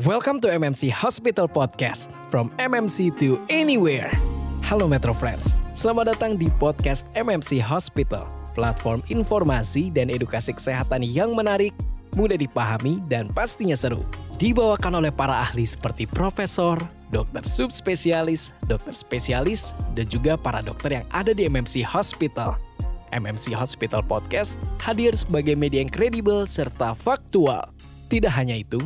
Welcome to MMC Hospital Podcast From MMC to anywhere. Halo Metro Friends Selamat datang di podcast MMC Hospital Platform informasi dan edukasi kesehatan yang menarik Mudah dipahami dan pastinya seru. Dibawakan oleh para ahli seperti profesor, dokter subspesialis, dokter spesialis, dan juga para dokter yang ada di MMC Hospital. MMC Hospital Podcast hadir sebagai media yang kredibel serta faktual. Tidak hanya itu,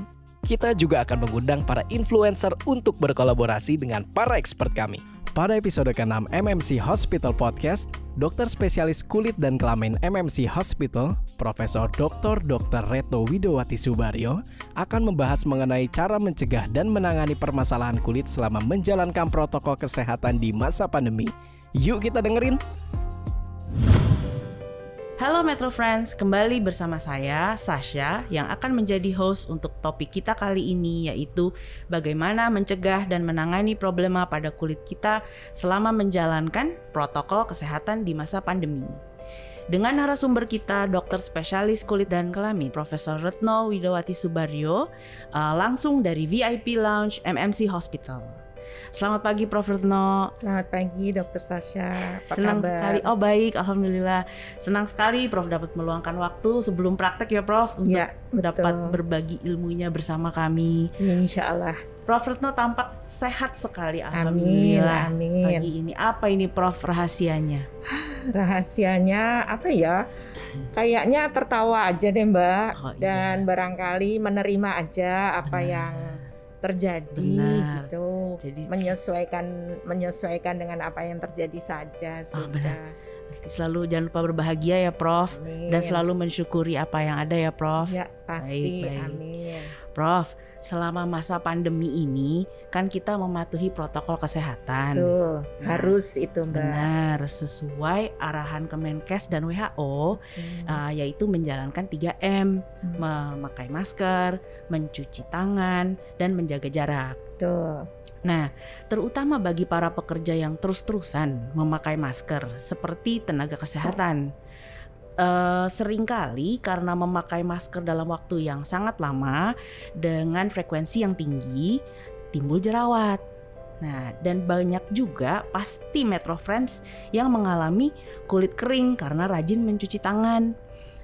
kita juga akan mengundang para influencer untuk berkolaborasi dengan para expert kami. Pada episode ke-6 MMC Hospital Podcast, dokter spesialis kulit dan kelamin MMC Hospital, Profesor Dr. Dr. Retno Widowati Subaryo, akan membahas mengenai cara mencegah dan menangani permasalahan kulit selama menjalankan protokol kesehatan di masa pandemi. Yuk kita dengerin! Halo Metro Friends, kembali bersama saya Sasha yang akan menjadi host untuk topik kita kali ini yaitu bagaimana mencegah dan menangani problema pada kulit kita selama menjalankan protokol kesehatan di masa pandemi. Dengan narasumber kita, dokter spesialis kulit dan kelamin, Profesor Retno Widowati Subaryo, uh, langsung dari VIP Lounge MMC Hospital. Selamat pagi Prof Retno. Selamat pagi Dokter Sasha. Apa Senang kabar? sekali. Oh baik, alhamdulillah. Senang sekali Prof dapat meluangkan waktu sebelum praktek ya Prof untuk Ya, dapat berbagi ilmunya bersama kami. Insya Allah. Prof Retno tampak sehat sekali Amin, alhamdulillah. amin. Pagi ini apa ini Prof rahasianya? Rahasianya apa ya? Kayaknya tertawa aja deh Mbak. Oh, iya. Dan barangkali menerima aja apa Benar. yang terjadi Benar. gitu. Jadi Menyesuaikan menyesuaikan dengan apa yang terjadi saja Oh, sudah. benar. selalu jangan lupa berbahagia ya Prof Amin. dan selalu mensyukuri apa yang ada ya Prof. Ya Baik, pasti. baik. Amin. Prof, selama masa pandemi ini kan kita mematuhi protokol kesehatan. Tuh Nah, harus itu Mbak. Benar, sesuai arahan Kemenkes dan WHO, Hmm. uh, yaitu menjalankan 3M, Hmm. memakai masker, mencuci tangan, dan menjaga jarak. Tuh. Nah, terutama bagi para pekerja yang terus-terusan memakai masker, seperti tenaga kesehatan. Eh, sering kali karena memakai masker dalam waktu yang sangat lama dengan frekuensi yang tinggi, timbul jerawat. Nah, dan banyak juga pasti Metro Friends yang mengalami kulit kering karena rajin mencuci tangan.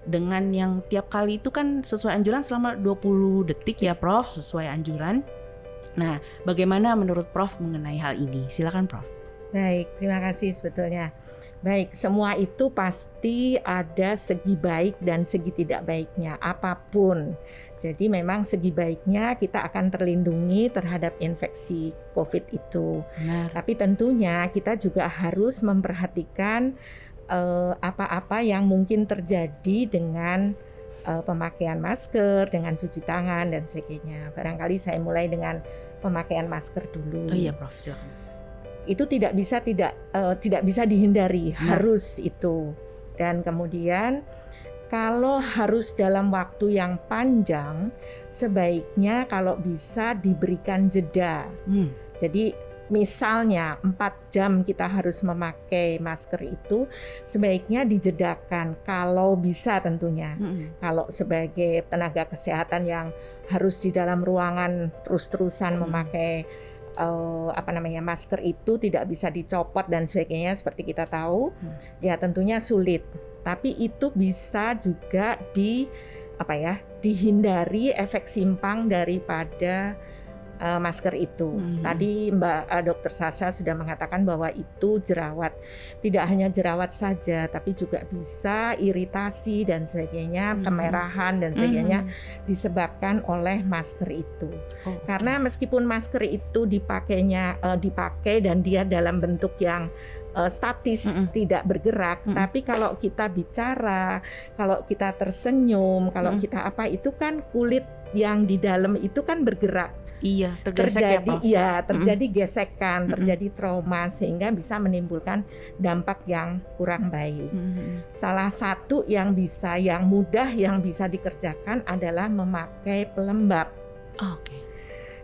Dengan yang tiap kali itu kan sesuai anjuran selama 20 detik ya Prof, sesuai anjuran. Nah, bagaimana menurut Prof mengenai hal ini? Silakan Prof. Baik, terima kasih sebetulnya. Baik, semua itu pasti ada segi baik dan segi tidak baiknya, apa pun. Jadi memang segi baiknya kita akan terlindungi terhadap infeksi COVID itu. Benar. Tapi tentunya kita juga harus memperhatikan eh, apa-apa yang mungkin terjadi dengan eh, pemakaian masker, dengan cuci tangan dan sebagainya. Barangkali saya mulai dengan pemakaian masker dulu Oh iya Prof, silakan. Itu tidak bisa tidak eh, tidak bisa dihindari Nah. harus itu. Dan kemudian kalau harus dalam waktu yang panjang sebaiknya kalau bisa diberikan jeda. Hmm, jadi misalnya 4 jam kita harus memakai masker itu sebaiknya dijedakan kalau bisa tentunya. Hmm, kalau sebagai tenaga kesehatan yang harus di dalam ruangan terus-terusan Hmm. memakai eh, apa namanya masker itu tidak bisa dicopot dan sebagainya seperti kita tahu Hmm. ya tentunya sulit tapi itu bisa juga di apa ya dihindari efek simpang daripada eh, masker itu Hmm. tadi Mbak eh, Dokter Sasha sudah mengatakan bahwa itu jerawat tidak hanya jerawat saja tapi juga bisa iritasi dan sebagainya Hmm. kemerahan dan sebagainya hmm. disebabkan oleh masker itu. Oh, Karena meskipun masker itu dipakainya eh, dipakai dan dia dalam bentuk yang eh, statis Mm-mm. tidak bergerak, Mm-mm. tapi kalau kita bicara, kalau kita tersenyum, kalau Mm-mm. kita apa itu kan kulit yang di dalam itu kan bergerak. Iya ya terjadi Prof. ya, terjadi gesekan, Mm-mm. terjadi trauma sehingga bisa menimbulkan dampak yang kurang baik. Hmm, hmm, Salah satu yang bisa, yang mudah yang bisa dikerjakan adalah memakai pelembab. Oh, Oke.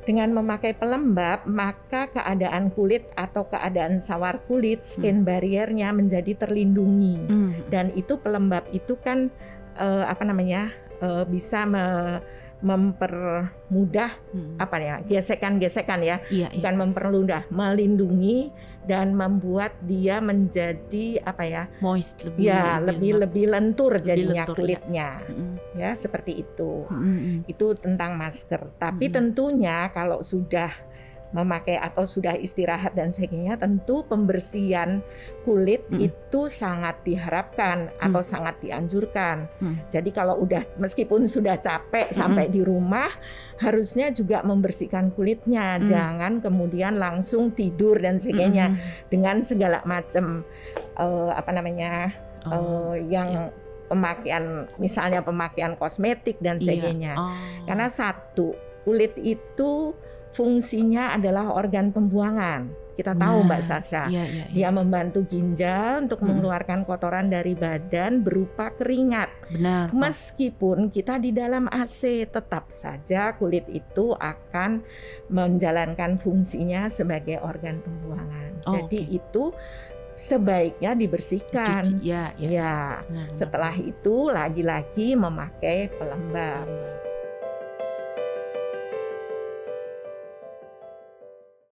Dengan memakai pelembab, maka keadaan kulit atau keadaan sawar kulit, skin barriernya menjadi terlindungi. Hmm, Dan itu pelembab itu kan eh, apa namanya eh, bisa me- mempermudah Hmm. apa ya gesekan-gesekan ya, Iya, iya. bukan mempermudah, melindungi dan membuat dia menjadi apa ya, Moist lebih. ya lebih lebih lentur jadinya lentur, ya. kulitnya, Mm-mm. ya seperti itu. Mm-mm. Itu tentang masker. Tapi Mm. tentunya kalau sudah memakai atau sudah istirahat dan sebagainya, tentu pembersihan kulit Mm. itu sangat diharapkan atau sangat dianjurkan. Mm. Jadi kalau udah meskipun sudah capek sampai di rumah, harusnya juga membersihkan kulitnya, Mm. jangan kemudian langsung tidur dan sebagainya Mm-mm. dengan segala macam eh, apa namanya Oh, eh, yang pemakaian misalnya pemakaian kosmetik dan iya. sebagainya. Oh. Karena satu, kulit itu fungsinya adalah organ pembuangan. Kita tahu Nah, Mbak Sasha. Iya, iya, iya. Dia membantu ginjal untuk Mm. mengeluarkan kotoran dari badan berupa keringat. benar. Meskipun kita di dalam AC, tetap saja kulit itu akan menjalankan fungsinya sebagai organ pembuangan. Oh, Jadi oke. itu sebaiknya dibersihkan. Cuci, ya, ya. Ya, benar. setelah itu lagi-lagi memakai pelembab. Pelembab.